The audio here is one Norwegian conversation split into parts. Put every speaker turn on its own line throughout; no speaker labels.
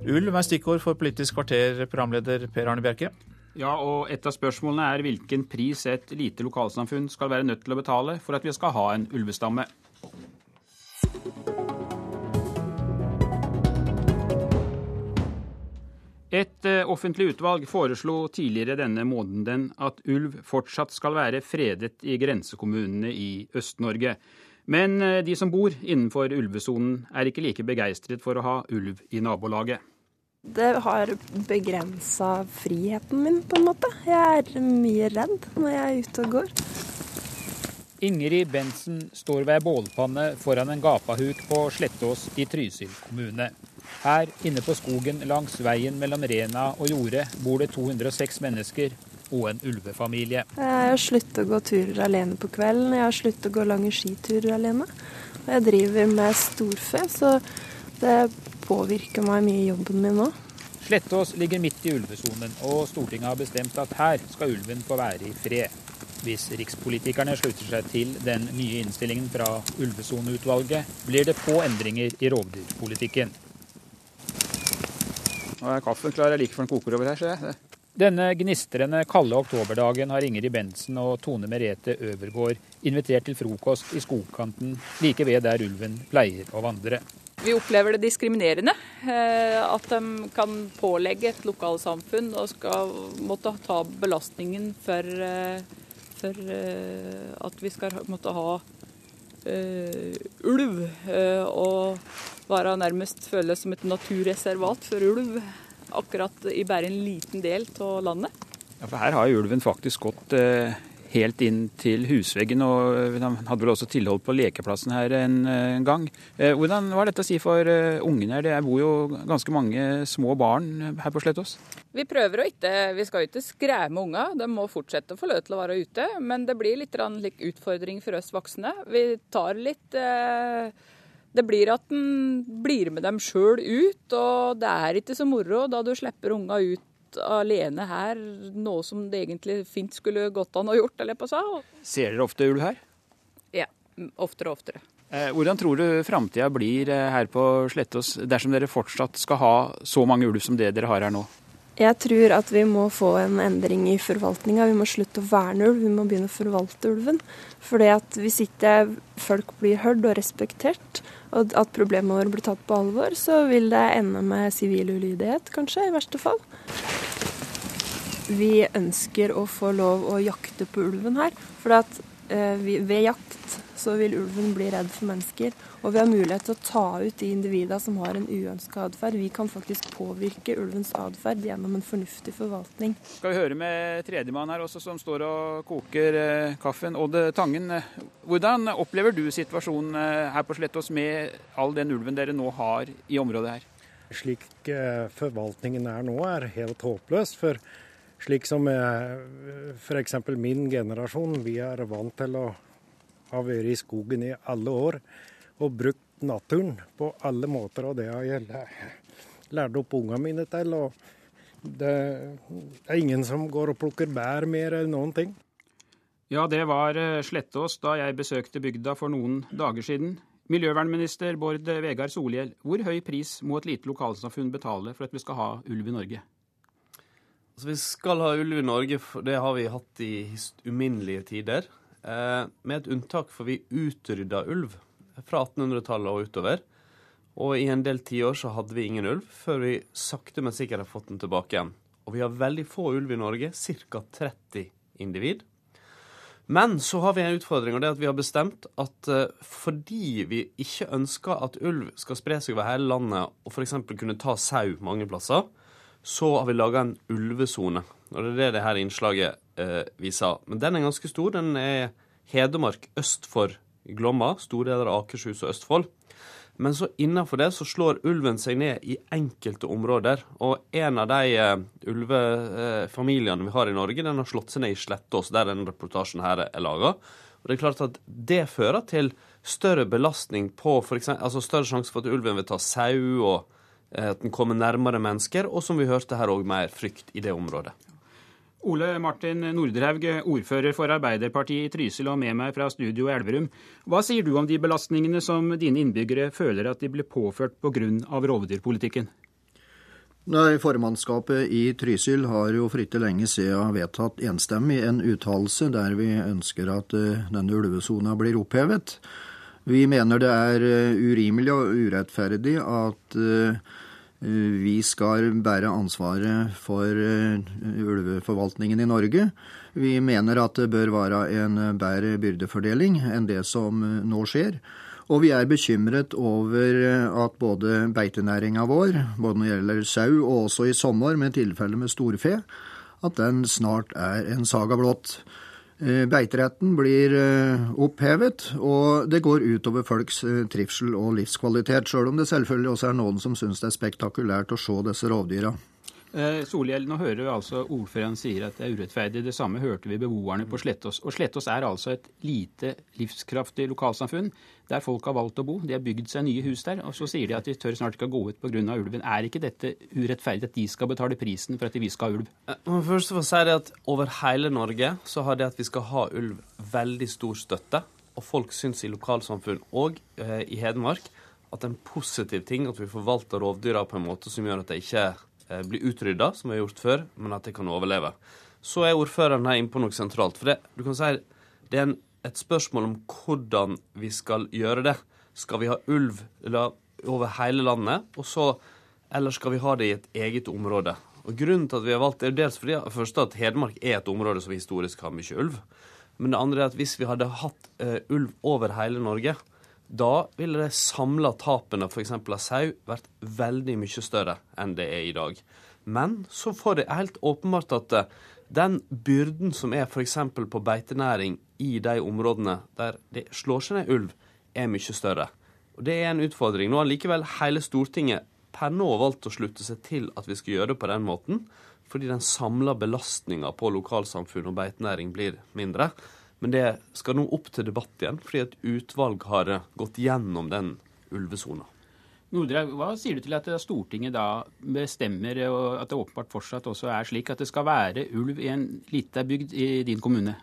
Ulv er stikkord for Politisk kvarter, programleder Per Arne Bjerke.
Ja, og Et av spørsmålene er hvilken pris et lite lokalsamfunn skal være nødt til å betale for at vi skal ha en ulvestamme. Et eh, offentlig utvalg foreslo tidligere denne måneden at ulv fortsatt skal være fredet i grensekommunene i Øst-Norge. Men eh, de som bor innenfor ulvesonen er ikke like begeistret for å ha ulv i nabolaget.
Det har begrensa friheten min, på en måte. Jeg er mye redd når jeg er ute og går.
Ingrid Bensen står ved ei bålpanne foran en gapahuk på Slettås i Trysil kommune. Her inne på skogen langs veien mellom Rena og Jordet bor det 206 mennesker og en ulvefamilie.
Jeg har sluttet å gå turer alene på kvelden. Jeg har sluttet å gå lange skiturer alene. Og jeg driver med storfe, så det påvirker meg mye i jobben min nå.
Slettås ligger midt i ulvesonen, og Stortinget har bestemt at her skal ulven få være i fred. Hvis rikspolitikerne slutter seg til den nye innstillingen fra ulvesoneutvalget, blir det få endringer i rovdyrpolitikken. Nå er kaffen klar. Jeg liker for den koker over her, ser jeg. Denne gnistrende kalde oktoberdagen har Ingrid Bensen og Tone Merete Øvergård invitert til frokost i skogkanten like ved der ulven pleier å vandre.
Vi opplever det diskriminerende. Eh, at de kan pålegge et lokalsamfunn og skal måtte ta belastningen for, eh, for eh, at vi skal måtte ha ulv. Og være nærmest føles som et naturreservat for ulv. Akkurat i bare en liten del av landet.
Ja, for Her har ulven faktisk gått eh, helt inn til husveggen, og han hadde vel også tilhold på lekeplassen her en, en gang. Hvordan var dette å si for ungene her? Det bor jo ganske mange små barn her på Slettås?
Vi prøver å ikke Vi skal jo ikke skremme unger, de må fortsette å få lov til å være ute. Men det blir litt utfordring for oss voksne. Vi tar litt Det blir at en blir med dem sjøl ut, og det er ikke så moro da du slipper unga ut alene her, noe som det egentlig fint skulle gått an å gjort, eller på seg.
Ser dere ofte ulv her?
Ja, oftere og oftere.
Hvordan tror du framtida blir her på Slettås dersom dere fortsatt skal ha så mange ulv som det dere har her nå?
Jeg tror at vi må få en endring i forvaltninga. Vi må slutte å verne ulv, vi må begynne å forvalte ulven. Fordi at Hvis ikke folk blir hørt og respektert, og at problemene våre blir tatt på alvor, så vil det ende med sivil ulydighet, kanskje, i verste fall. Vi ønsker å få lov å jakte på ulven her. For at, eh, ved jakt så vil ulven bli redd for mennesker. Og vi har mulighet til å ta ut de individene som har en uønska atferd. Vi kan faktisk påvirke ulvens atferd gjennom en fornuftig forvaltning.
Skal vi høre med tredjemann her også, som står og koker eh, kaffen. Odd Tangen, hvordan opplever du situasjonen eh, her på Slettås med all den ulven dere nå har i området her?
Slik eh, forvaltningen er nå, er helt håpløs. For slik som f.eks. min generasjon, vi er vant til å ha vært i skogen i alle år og brukt naturen på alle måter. Og det har jeg lært opp ungene mine til. og det er ingen som går og plukker bær mer eller noen ting.
Ja, det var Slettås da jeg besøkte bygda for noen dager siden. Miljøvernminister Bård Vegar Solhjell, hvor høy pris må et lite lokalsamfunn betale for at vi skal ha ulv i Norge?
Altså, vi skal ha ulv i Norge, for det har vi hatt i uminnelige tider. Eh, med et unntak, for vi utrydda ulv fra 1800-tallet og utover. Og i en del tiår så hadde vi ingen ulv, før vi sakte, men sikkert har fått den tilbake igjen. Og vi har veldig få ulv i Norge, ca. 30 individ. Men så har vi en utfordring, og det er at vi har bestemt at uh, fordi vi ikke ønsker at ulv skal spre seg over hele landet og f.eks. kunne ta sau mange plasser, så har vi laga en ulvesone. Og det er det det her innslaget eh, viser. Men den er ganske stor. Den er Hedmark øst for Glomma, store deler av Akershus og Østfold. Men så innenfor det så slår ulven seg ned i enkelte områder. Og en av de uh, ulvefamiliene vi har i Norge, den har slått seg ned i Slettås, der denne reportasjen her er laga. Og det er klart at det fører til større belastning på for eksempel, altså større sjanse for at ulven vil ta sau, og at den kommer nærmere mennesker, og som vi hørte her òg, mer frykt i det området.
Ole Martin Nordhaug, ordfører for Arbeiderpartiet i Trysil og med meg fra studio i Elverum. Hva sier du om de belastningene som dine innbyggere føler at de ble påført pga. rovdyrpolitikken?
Nei, Formannskapet i Trysil har jo for ikke lenge siden vedtatt enstemmig en uttalelse der vi ønsker at eh, denne ulvesona blir opphevet. Vi mener det er eh, urimelig og urettferdig at eh, vi skal bære ansvaret for ulveforvaltningen i Norge. Vi mener at det bør være en bedre byrdefordeling enn det som nå skjer. Og vi er bekymret over at både beitenæringa vår, både når det gjelder sau og også i sommer med tilfeller med storfe, at den snart er en saga blått. Eh, beiteretten blir eh, opphevet, og det går utover folks eh, trivsel og livskvalitet, sjøl om det selvfølgelig også er noen som syns det er spektakulært å se disse rovdyra.
Eh, Solhjell, nå hører vi altså ordføreren sier at det er urettferdig. Det samme hørte vi beboerne på Slettås. Og Slettås er altså et lite livskraftig lokalsamfunn der folk har valgt å bo. De har bygd seg nye hus der, og så sier de at de tør snart ikke å gå ut pga. ulven. Er ikke dette urettferdig at de skal betale prisen for at vi skal ha ulv?
Men først få si det at Over hele Norge så har det at vi skal ha ulv, veldig stor støtte. Og folk syns i lokalsamfunn og eh, i Hedmark at det er en positiv ting at vi forvalter rovdyra på en måte som gjør at det ikke Eh, bli utrydda, som vi har gjort før, men at de kan overleve. Så er ordføreren her inne på noe sentralt. For det, du kan si, det er en, et spørsmål om hvordan vi skal gjøre det. Skal vi ha ulv over hele landet, og så, eller skal vi ha det i et eget område? Og Grunnen til at vi har valgt det, er dels fordi første at Hedmark er et område som historisk har mye ulv. Men det andre er at hvis vi hadde hatt uh, ulv over hele Norge, da ville de samla tapene f.eks. av sau vært veldig mye større enn det er i dag. Men så får det helt åpenbart at eh, den byrden som er f.eks. på beitenæring i de områdene der det slår seg ned ulv, er mye større. Og Det er en utfordring. Nå har likevel hele Stortinget per nå valgt å slutte seg til at vi skal gjøre det på den måten, fordi den samla belastninga på lokalsamfunn og beitenæring blir mindre. Men det skal nå opp til debatt igjen, fordi et utvalg har gått gjennom den ulvesona.
Nordre, hva sier du til at Stortinget da bestemmer, og at det åpenbart fortsatt også er slik, at det skal være ulv i en lita bygd i din kommune?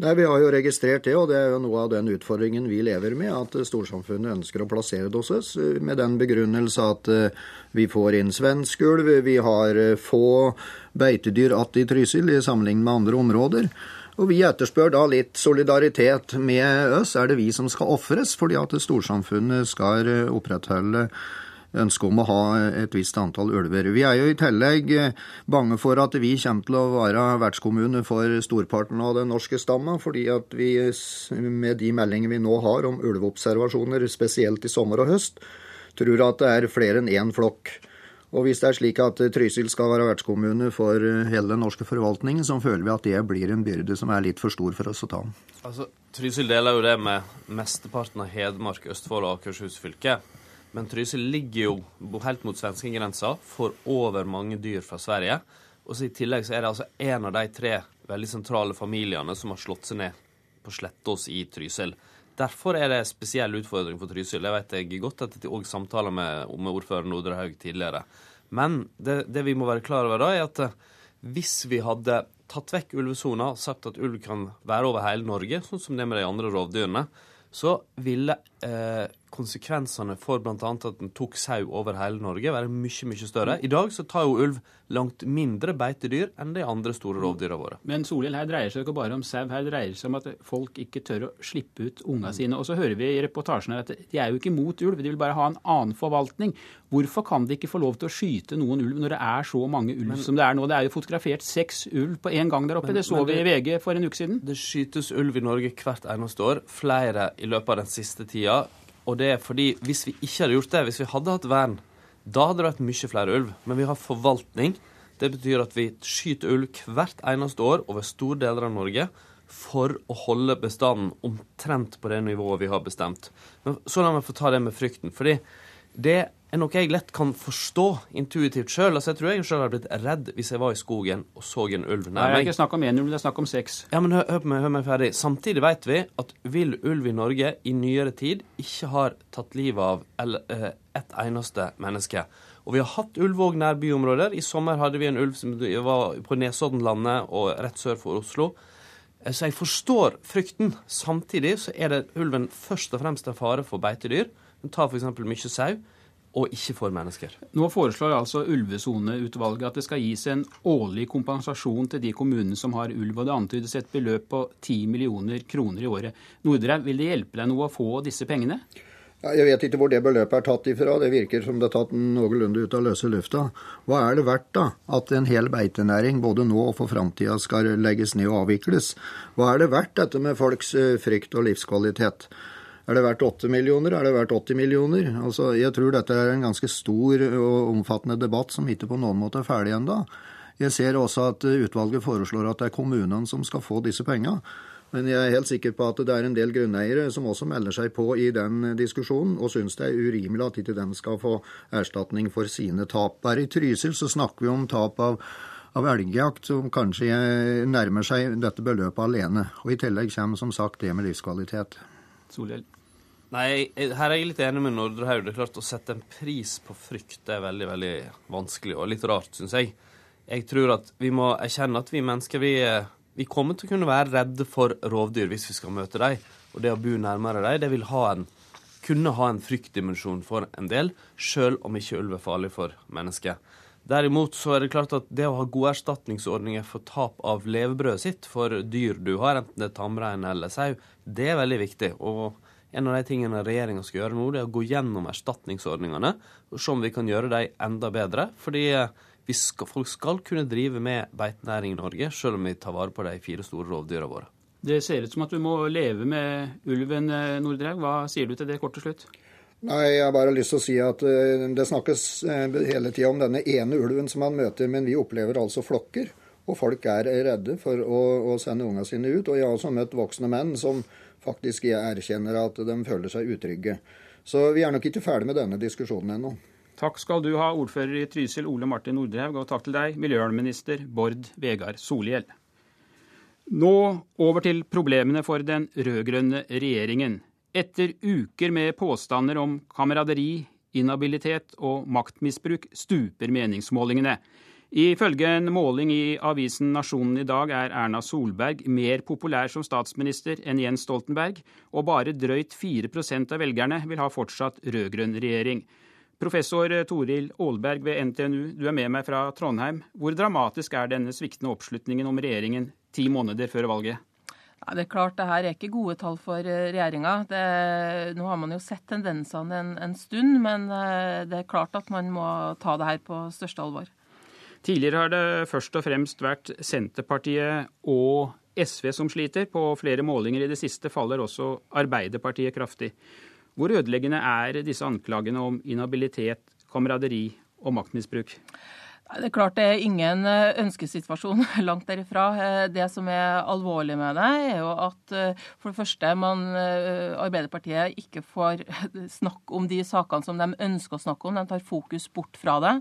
Nei, Vi har jo registrert det, og det er jo noe av den utfordringen vi lever med. At storsamfunnet ønsker å plassere det hos oss, med den begrunnelse at eh, vi får inn svensk ulv, vi har eh, få beitedyr att i Trysil i sammenligning med andre områder. Og vi etterspør da litt solidaritet med oss. Er det vi som skal ofres fordi at storsamfunnet skal opprettholde ønsket om å ha et visst antall ulver. Vi er jo i tillegg eh, bange for at vi kommer til å være vertskommune for storparten av den norske stamma, fordi at vi med de meldingene vi nå har om ulveobservasjoner, spesielt i sommer og høst, tror at det er flere enn én flokk og hvis det er slik at Trysil skal være vertskommune for hele den norske forvaltningen, så føler vi at det blir en byrde som er litt for stor for oss å ta.
Altså, Trysil deler jo det med mesteparten av Hedmark, Østfold og Akershus fylke. Men Trysil ligger jo helt mot svenskegrensa, for over mange dyr fra Sverige. Og så I tillegg så er det altså en av de tre veldig sentrale familiene som har slått seg ned på Slettås i Trysil. Derfor er det en spesiell utfordring for Trysil. Jeg vet jeg godt at etter òg samtaler med, med ordfører Nordrehaug tidligere. Men det, det, vi må være klar over da, er at eh, hvis vi hadde tatt vekk ulvesona sagt at ulv kan være over hele Norge, sånn som det med de andre rovdyrene, så ville eh, konsekvensene for bl.a. at den tok sau over hele Norge, være mye mye større. I dag så tar jo ulv langt mindre beitedyr enn de andre store rovdyra våre.
Men Solhjell, her dreier seg ikke bare om sau, her dreier det seg om at folk ikke tør å slippe ut unga sine. Og så hører vi i reportasjen her at de er jo ikke mot ulv, de vil bare ha en annen forvaltning. Hvorfor kan de ikke få lov til å skyte noen ulv når det er så mange ulv men, som det er nå? Det er jo fotografert seks ulv på én gang der oppe. Men, det så vi i VG for en uke siden.
Det skytes ulv i Norge hvert eneste år. Flere i løpet av den siste tida. Og det er fordi hvis vi ikke hadde gjort det, hvis vi hadde hatt vern, da hadde det vært mye flere ulv. Men vi har forvaltning. Det betyr at vi skyter ulv hvert eneste år over store deler av Norge for å holde bestanden omtrent på det nivået vi har bestemt. Men så la meg få ta det med frykten. fordi det er noe jeg lett kan forstå intuitivt sjøl. Altså, jeg tror jeg sjøl hadde blitt redd hvis jeg var i skogen og så en ulv
nær meg. Det er ikke snakk om én ulv, det er snakk om seks.
Ja, men hør, hør, meg, hør meg ferdig. Samtidig vet vi at vill ulv i Norge i nyere tid ikke har tatt livet av eller, eh, et eneste menneske. Og vi har hatt ulv òg nær byområder. I sommer hadde vi en ulv som var på Nesoddenlandet og rett sør for Oslo. Eh, så jeg forstår frykten. Samtidig så er det ulven først og fremst en fare for beitedyr. Den tar f.eks. mye sau. Og ikke for mennesker.
Nå foreslår altså Ulvesoneutvalget at det skal gis en årlig kompensasjon til de kommunene som har ulv, og det antydes et beløp på 10 millioner kroner i året. Nordreim, vil det hjelpe deg noe å få disse pengene?
Jeg vet ikke hvor det beløpet er tatt ifra. Det virker som det er tatt noenlunde ut av løse lufta. Hva er det verdt da at en hel beitenæring både nå og for framtida skal legges ned og avvikles? Hva er det verdt dette med folks eh, frykt og livskvalitet? Er det verdt 8 millioner? Er det verdt 80 millioner? Altså, jeg tror dette er en ganske stor og omfattende debatt som ikke på noen måte er ferdig ennå. Jeg ser også at utvalget foreslår at det er kommunene som skal få disse pengene. Men jeg er helt sikker på at det er en del grunneiere som også melder seg på i den diskusjonen, og syns det er urimelig at ikke de skal få erstatning for sine tap. Bare i Trysil så snakker vi om tap av, av elgjakt som kanskje nærmer seg dette beløpet alene. Og i tillegg kommer som sagt det med livskvalitet.
Solhjell.
Nei, her er jeg litt enig med Nordrehaug. Det er klart Å sette en pris på frykt er veldig veldig vanskelig, og litt rart, syns jeg. Jeg tror at vi må erkjenne at vi mennesker vi, vi, kommer til å kunne være redde for rovdyr hvis vi skal møte dem. Og det å bo nærmere dem, det vil ha en, kunne ha en fryktdimensjon for en del, sjøl om ikke ulv er farlig for mennesker. Derimot så er det klart at det å ha gode erstatningsordninger for tap av levebrødet sitt for dyr du har, enten det er tamrein eller sau, det er veldig viktig. og en av de tingene regjeringa skal gjøre nå, det er å gå gjennom erstatningsordningene og se om vi kan gjøre dem enda bedre. Fordi eh, skal, folk skal kunne drive med beitenæring i Norge, selv om vi tar vare på de fire store rovdyra våre.
Det ser ut som at du må leve med ulven, Nordreg. Nordraug. Hva sier du til det kort til slutt?
Nei, Jeg har bare lyst til å si at eh, det snakkes hele tida om denne ene ulven som man møter, men vi opplever altså flokker. Og folk er redde for å, å sende ungene sine ut. Og jeg har også møtt voksne menn som faktisk erkjenner at de føler seg utrygge. Så vi er nok ikke ferdig med denne diskusjonen ennå.
Takk skal du ha, ordfører i Trysil Ole Martin Nordhaug, og takk til deg, miljøvernminister Bård Vegar Solhjell. Nå over til problemene for den rød-grønne regjeringen. Etter uker med påstander om kameraderi, inhabilitet og maktmisbruk stuper meningsmålingene. Ifølge en måling i avisen Nasjonen i dag er Erna Solberg mer populær som statsminister enn Jens Stoltenberg, og bare drøyt 4% av velgerne vil ha fortsatt rød-grønn regjering. Professor Toril Aalberg ved NTNU, du er med meg fra Trondheim. Hvor dramatisk er denne sviktende oppslutningen om regjeringen ti måneder før valget?
Det er klart, det her er ikke gode tall for eh, regjeringa. Nå har man jo sett tendensene en, en stund, men eh, det er klart at man må ta det her på største alvor.
Tidligere har det først og fremst vært Senterpartiet og SV som sliter. På flere målinger i det siste faller også Arbeiderpartiet kraftig. Hvor ødeleggende er disse anklagene om inhabilitet, kameraderi og maktmisbruk?
Det er klart det er ingen eh, ønskesituasjon langt derifra. Eh, det som er alvorlig med det, er jo at eh, for det første man, Arbeiderpartiet ikke får snakke om de sakene som de ønsker å snakke om. De tar fokus bort fra det.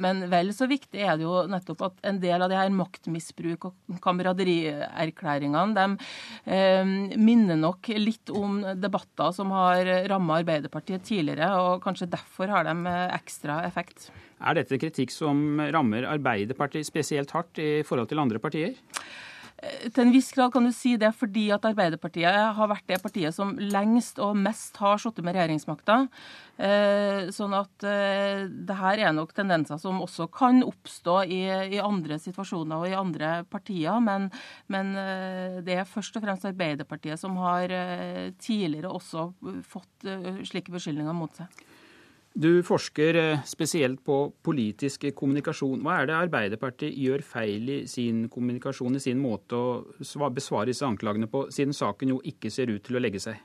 Men vel så viktig er det jo nettopp at en del av de her maktmisbruk- og kameraderierklæringene, de minner nok litt om debatter som har ramma Arbeiderpartiet tidligere, og kanskje derfor har de ekstra effekt.
Er dette kritikk som rammer Arbeiderpartiet spesielt hardt i forhold til andre partier?
Eh, til en viss grad kan du si det fordi at Arbeiderpartiet har vært det partiet som lengst og mest har sittet med regjeringsmakta. Eh, sånn at eh, det her er nok tendenser som også kan oppstå i, i andre situasjoner og i andre partier. Men, men, det er først og fremst Arbeiderpartiet som har tidligere også fått slike beskyldninger mot seg.
Du forsker eh, spesielt på politisk kommunikasjon. Hva er det Arbeiderpartiet gjør feil i sin kommunikasjon, i sin måte å besvare disse anklagene på, siden saken jo ikke ser ut til å legge seg?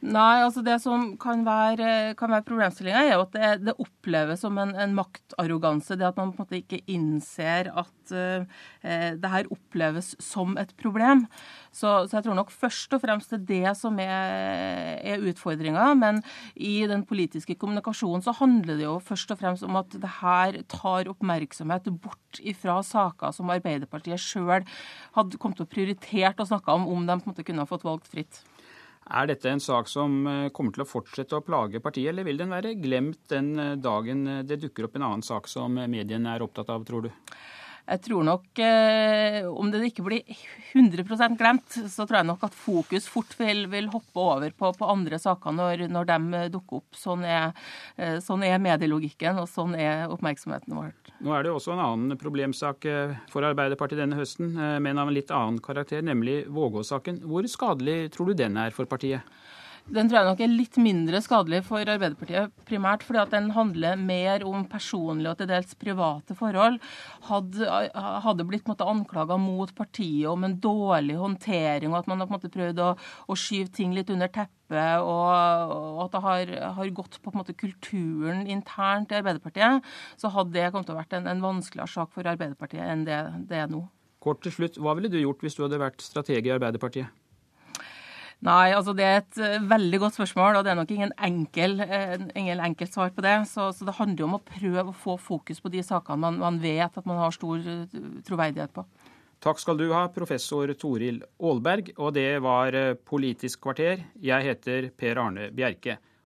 Nei, altså det som kan være, kan være problemstillinga, er jo at det, det oppleves som en, en, maktarroganse. Det at man på en måte ikke innser at uh, det her oppleves som et problem. Så, så, jeg tror nok først og fremst det er det som er, er utfordringa. Men i den politiske kommunikasjonen så handler det jo først og fremst om at det her tar oppmerksomhet bort ifra saker som Arbeiderpartiet sjøl hadde kommet til å prioritere å snakke om, om de på en måte kunne ha fått valgt fritt.
Er dette en sak som eh, kommer til å fortsette å plage partiet, eller vil den være glemt den eh, dagen eh, det dukker opp en annen sak som mediene er opptatt av, tror du?
Jeg tror nok, eh, om det ikke blir 100% glemt, så tror jeg nok at fokus fort vil, vil hoppe over på, på, andre saker når, når de dukker opp. Sånn er, eh, sånn er, medielogikken, og sånn er oppmerksomheten vår.
Nå er det også en annen problemsak eh, for Arbeiderpartiet denne høsten, men av en litt annen karakter, nemlig Vågå-saken. Hvor skadelig tror du den er for partiet?
Den tror jeg nok er litt mindre skadelig for Arbeiderpartiet, primært fordi at den handler mer om personlige og til dels private forhold. Hadde, hadde blitt måte, anklaga mot partiet om en dårlig håndtering, og at man har måte prøvd å, å skyve ting litt under teppet, og, og at det har, har, gått på, på måte, kulturen internt i Arbeiderpartiet, så hadde det kommet til å vært en, en vanskeligere sak for Arbeiderpartiet enn det det er nå.
Kort til slutt, Hva ville du gjort hvis du hadde vært strateg i Arbeiderpartiet?
Nei, altså det er et uh, veldig godt spørsmål, og det er nok ingen enkel, uh, ingen enkel svar på det. Så, så, det handler om å prøve å få fokus på de sakene man, man vet at man har stor uh, troverdighet på.
Takk skal du ha, professor Toril Aalberg, og det var Politisk kvarter. Jeg heter Per Arne Bjerke.